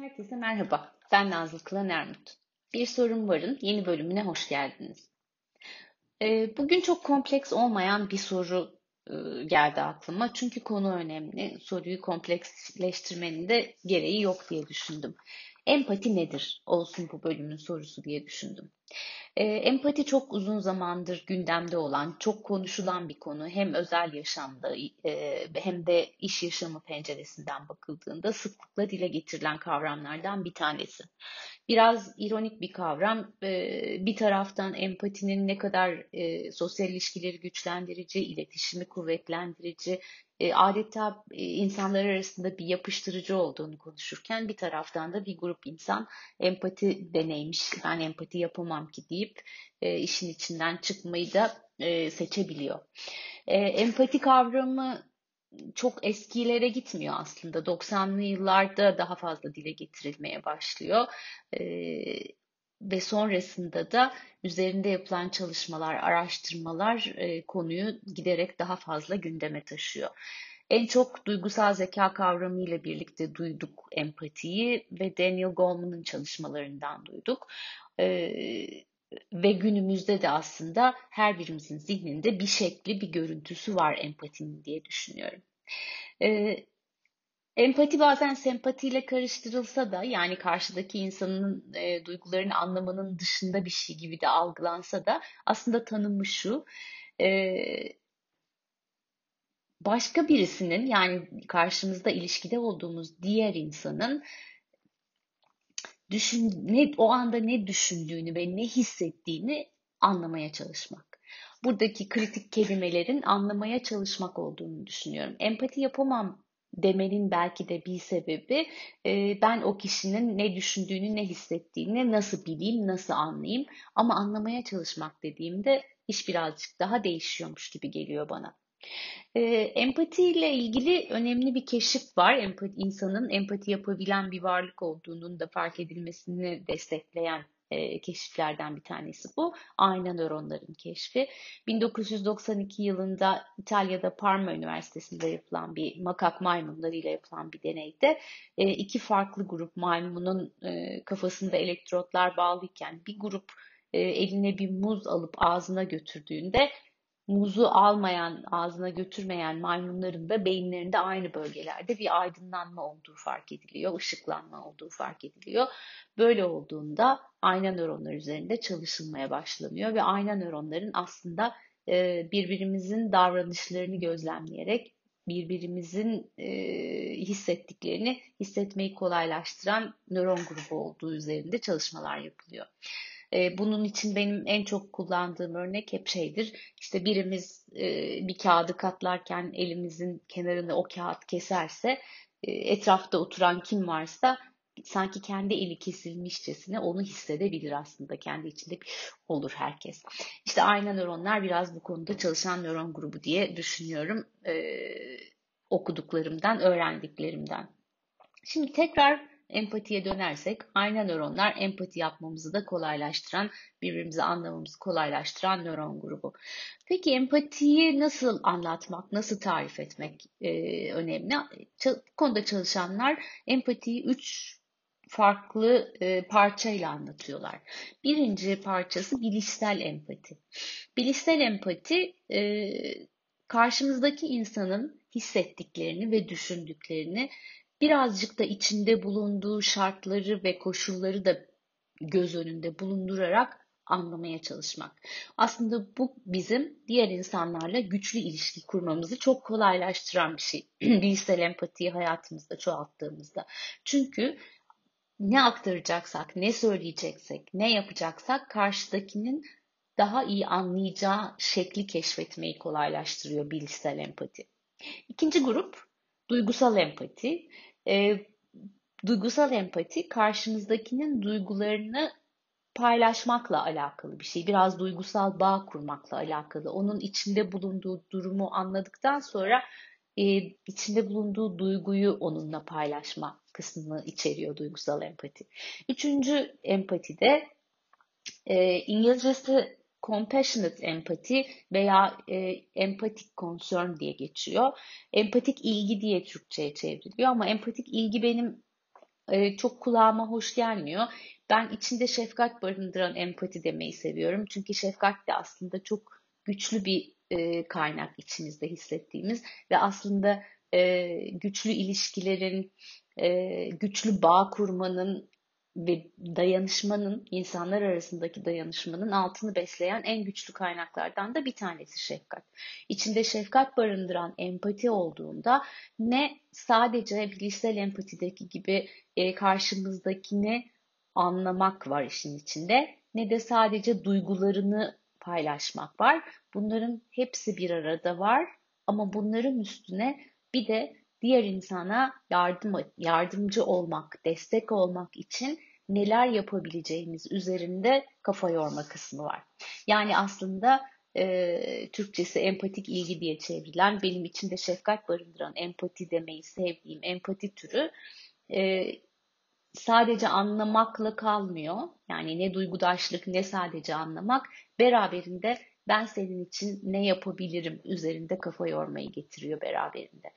Herkese merhaba. Ben Nazlı Kılan Ermut. Bir Sorun Var'ın yeni bölümüne hoş geldiniz. Ee, bugün çok kompleks olmayan bir soru e, geldi aklıma. Çünkü konu önemli. Soruyu kompleksleştirmenin de gereği yok diye düşündüm. Empati nedir? Olsun bu bölümün sorusu diye düşündüm. E, empati çok uzun zamandır gündemde olan, çok konuşulan bir konu. Hem özel yaşamda e, hem de iş yaşamı penceresinden bakıldığında sıklıkla dile getirilen kavramlardan bir tanesi. Biraz ironik bir kavram. E, bir taraftan empatinin ne kadar e, sosyal ilişkileri güçlendirici, iletişimi kuvvetlendirici, e, adeta e, insanlar arasında bir yapıştırıcı olduğunu konuşurken bir taraftan da bir grup insan empati deneymiş, ben empati yapamam ki deyip işin içinden çıkmayı da seçebiliyor. Empati kavramı çok eskilere gitmiyor aslında. 90'lı yıllarda daha fazla dile getirilmeye başlıyor. E, ve sonrasında da üzerinde yapılan çalışmalar, araştırmalar e, konuyu giderek daha fazla gündeme taşıyor. En çok duygusal zeka kavramı ile birlikte duyduk empatiyi ve Daniel Goleman'ın çalışmalarından duyduk. E, ve günümüzde de aslında her birimizin zihninde bir şekli, bir görüntüsü var empatinin diye düşünüyorum. E, Empati bazen sempatiyle karıştırılsa da yani karşıdaki insanın e, duygularını anlamanın dışında bir şey gibi de algılansa da aslında tanımı şu. E, başka birisinin yani karşımızda ilişkide olduğumuz diğer insanın düşün ne o anda ne düşündüğünü ve ne hissettiğini anlamaya çalışmak. Buradaki kritik kelimelerin anlamaya çalışmak olduğunu düşünüyorum. Empati yapamam demenin belki de bir sebebi e, ben o kişinin ne düşündüğünü, ne hissettiğini nasıl bileyim, nasıl anlayayım. Ama anlamaya çalışmak dediğimde iş birazcık daha değişiyormuş gibi geliyor bana. E, empati ile ilgili önemli bir keşif var. Empati, insanın empati yapabilen bir varlık olduğunun da fark edilmesini destekleyen e, keşiflerden bir tanesi bu. Ayna nöronların keşfi. 1992 yılında İtalya'da Parma Üniversitesi'nde yapılan bir makak maymunlarıyla yapılan bir deneyde e, iki farklı grup maymunun e, kafasında elektrotlar bağlıyken bir grup e, eline bir muz alıp ağzına götürdüğünde muzu almayan, ağzına götürmeyen maymunların da beyinlerinde aynı bölgelerde bir aydınlanma olduğu fark ediliyor, ışıklanma olduğu fark ediliyor. Böyle olduğunda ayna nöronlar üzerinde çalışılmaya başlanıyor ve ayna nöronların aslında e, birbirimizin davranışlarını gözlemleyerek birbirimizin e, hissettiklerini hissetmeyi kolaylaştıran nöron grubu olduğu üzerinde çalışmalar yapılıyor. E, bunun için benim en çok kullandığım örnek hep şeydir. İşte birimiz e, bir kağıdı katlarken elimizin kenarını o kağıt keserse e, etrafta oturan kim varsa sanki kendi eli kesilmişçesine onu hissedebilir aslında. Kendi içinde olur herkes. İşte ayna nöronlar biraz bu konuda çalışan nöron grubu diye düşünüyorum. Ee, okuduklarımdan, öğrendiklerimden. Şimdi tekrar empatiye dönersek ayna nöronlar empati yapmamızı da kolaylaştıran, birbirimizi anlamamızı kolaylaştıran nöron grubu. Peki empatiyi nasıl anlatmak, nasıl tarif etmek e, önemli? Bu konuda çalışanlar empatiyi üç farklı e, parçayla anlatıyorlar. Birinci parçası bilişsel empati. Bilişsel empati e, karşımızdaki insanın hissettiklerini ve düşündüklerini birazcık da içinde bulunduğu şartları ve koşulları da göz önünde bulundurarak anlamaya çalışmak. Aslında bu bizim diğer insanlarla güçlü ilişki kurmamızı çok kolaylaştıran bir şey. Bilişsel empatiyi hayatımızda çoğalttığımızda. Çünkü ne aktaracaksak, ne söyleyeceksek, ne yapacaksak karşıdakinin daha iyi anlayacağı şekli keşfetmeyi kolaylaştırıyor bilişsel empati. İkinci grup duygusal empati. E, duygusal empati karşımızdakinin duygularını paylaşmakla alakalı bir şey. Biraz duygusal bağ kurmakla alakalı. Onun içinde bulunduğu durumu anladıktan sonra e, içinde bulunduğu duyguyu onunla paylaşma kısmını içeriyor duygusal empati. Üçüncü empati de e, İngilizcesi compassionate empati veya e, empatik concern diye geçiyor. Empatik ilgi diye Türkçe'ye çevriliyor ama empatik ilgi benim e, çok kulağıma hoş gelmiyor. Ben içinde şefkat barındıran empati demeyi seviyorum. Çünkü şefkat de aslında çok güçlü bir e, kaynak içimizde hissettiğimiz ve aslında e, güçlü ilişkilerin, e, güçlü bağ kurmanın ve dayanışmanın, insanlar arasındaki dayanışmanın altını besleyen en güçlü kaynaklardan da bir tanesi şefkat. İçinde şefkat barındıran empati olduğunda ne sadece bilişsel empatideki gibi e, karşımızdakini anlamak var işin içinde ne de sadece duygularını paylaşmak var. Bunların hepsi bir arada var ama bunların üstüne bir de diğer insana yardım yardımcı olmak, destek olmak için neler yapabileceğimiz üzerinde kafa yorma kısmı var. Yani aslında e, Türkçesi empatik ilgi diye çevrilen, benim içinde şefkat barındıran empati demeyi sevdiğim empati türü e, sadece anlamakla kalmıyor. Yani ne duygudaşlık ne sadece anlamak. Beraberinde ben senin için ne yapabilirim üzerinde kafa yormayı getiriyor beraberinde.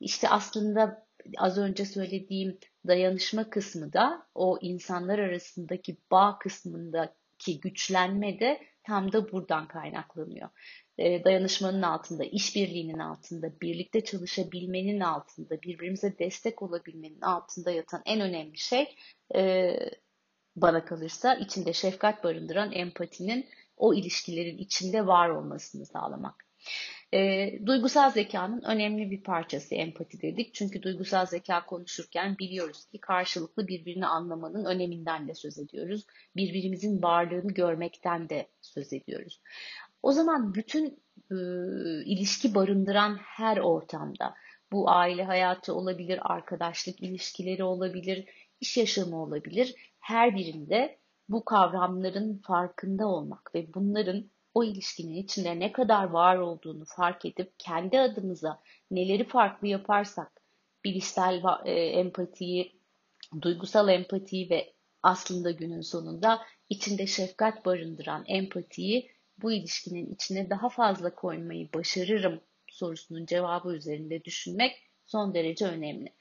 İşte aslında az önce söylediğim dayanışma kısmı da o insanlar arasındaki bağ kısmındaki güçlenme de tam da buradan kaynaklanıyor. E, dayanışmanın altında, işbirliğinin altında, birlikte çalışabilmenin altında, birbirimize destek olabilmenin altında yatan en önemli şey e, bana kalırsa içinde şefkat barındıran empatinin o ilişkilerin içinde var olmasını sağlamak. E, duygusal zekanın önemli bir parçası empati dedik. Çünkü duygusal zeka konuşurken biliyoruz ki karşılıklı birbirini anlamanın öneminden de söz ediyoruz. Birbirimizin varlığını görmekten de söz ediyoruz. O zaman bütün e, ilişki barındıran her ortamda bu aile hayatı olabilir, arkadaşlık ilişkileri olabilir, iş yaşamı olabilir. Her birinde bu kavramların farkında olmak ve bunların o ilişkinin içinde ne kadar var olduğunu fark edip kendi adımıza neleri farklı yaparsak bilişsel e, empatiyi, duygusal empatiyi ve aslında günün sonunda içinde şefkat barındıran empatiyi bu ilişkinin içine daha fazla koymayı başarırım sorusunun cevabı üzerinde düşünmek son derece önemli.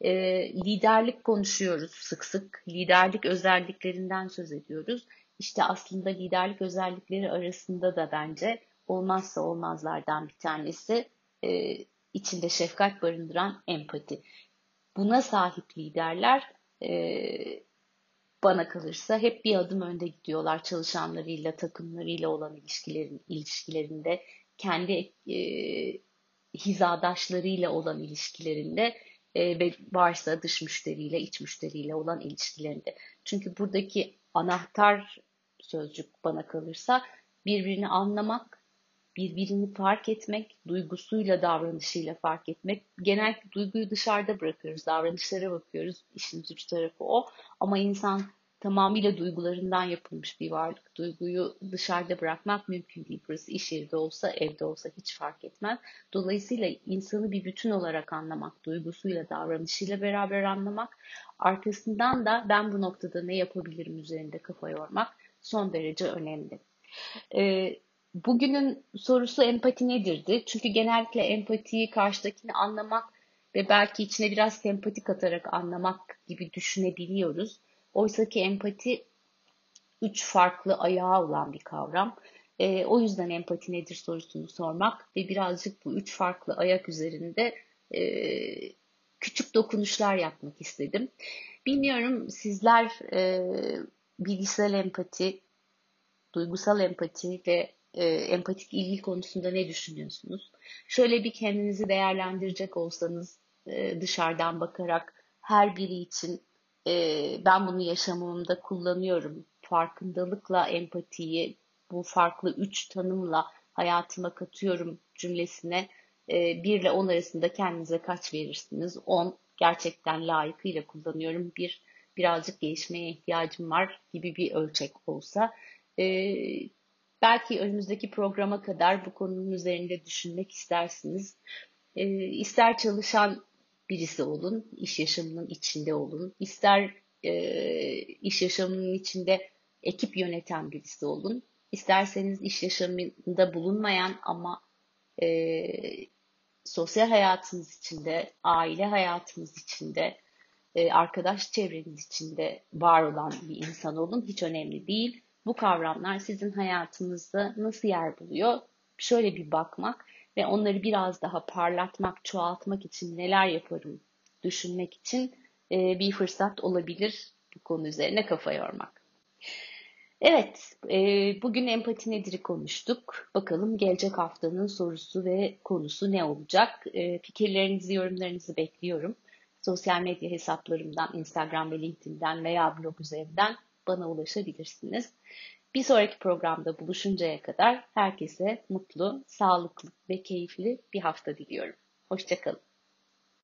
E, liderlik konuşuyoruz sık sık. Liderlik özelliklerinden söz ediyoruz. İşte aslında liderlik özellikleri arasında da bence olmazsa olmazlardan bir tanesi e, içinde şefkat barındıran empati. Buna sahip liderler e, bana kalırsa hep bir adım önde gidiyorlar çalışanlarıyla, takımlarıyla olan ilişkilerin, ilişkilerinde, kendi e, hizadaşlarıyla olan ilişkilerinde ve varsa dış müşteriyle, iç müşteriyle olan ilişkilerinde. Çünkü buradaki anahtar sözcük bana kalırsa birbirini anlamak, birbirini fark etmek, duygusuyla, davranışıyla fark etmek. Genellikle duyguyu dışarıda bırakıyoruz, davranışlara bakıyoruz. İşin üç tarafı o. Ama insan tamamıyla duygularından yapılmış bir varlık. Duyguyu dışarıda bırakmak mümkün değil. Burası iş yeri de olsa, evde olsa hiç fark etmez. Dolayısıyla insanı bir bütün olarak anlamak, duygusuyla, davranışıyla beraber anlamak, arkasından da ben bu noktada ne yapabilirim üzerinde kafa yormak son derece önemli. Ee, bugünün sorusu empati nedirdi? Çünkü genellikle empatiyi karşıdakini anlamak ve belki içine biraz sempati katarak anlamak gibi düşünebiliyoruz. Oysa ki empati üç farklı ayağı olan bir kavram. E, o yüzden empati nedir sorusunu sormak ve birazcık bu üç farklı ayak üzerinde e, küçük dokunuşlar yapmak istedim. Bilmiyorum sizler e, bilgisayar empati, duygusal empati ve e, empatik ilgi konusunda ne düşünüyorsunuz? Şöyle bir kendinizi değerlendirecek olsanız e, dışarıdan bakarak her biri için e, ben bunu yaşamımda kullanıyorum. Farkındalıkla empatiyi bu farklı üç tanımla hayatıma katıyorum cümlesine e, 1 ile 10 arasında kendinize kaç verirsiniz? 10 gerçekten layıkıyla kullanıyorum. Bir birazcık gelişmeye ihtiyacım var gibi bir ölçek olsa. E, belki önümüzdeki programa kadar bu konunun üzerinde düşünmek istersiniz. E, ister çalışan birisi olun, iş yaşamının içinde olun. İster e, iş yaşamının içinde ekip yöneten birisi olun. İsterseniz iş yaşamında bulunmayan ama e, sosyal hayatınız içinde, aile hayatınız içinde e, arkadaş çevreniz içinde var olan bir insan olun. Hiç önemli değil. Bu kavramlar sizin hayatınızda nasıl yer buluyor? Şöyle bir bakmak ve onları biraz daha parlatmak, çoğaltmak için neler yaparım düşünmek için e, bir fırsat olabilir bu konu üzerine kafa yormak. Evet, e, bugün empati nedir'i konuştuk. Bakalım gelecek haftanın sorusu ve konusu ne olacak? E, fikirlerinizi, yorumlarınızı bekliyorum. Sosyal medya hesaplarımdan, Instagram ve LinkedIn'den veya blog üzerinden bana ulaşabilirsiniz. Bir sonraki programda buluşuncaya kadar herkese mutlu, sağlıklı ve keyifli bir hafta diliyorum. Hoşçakalın.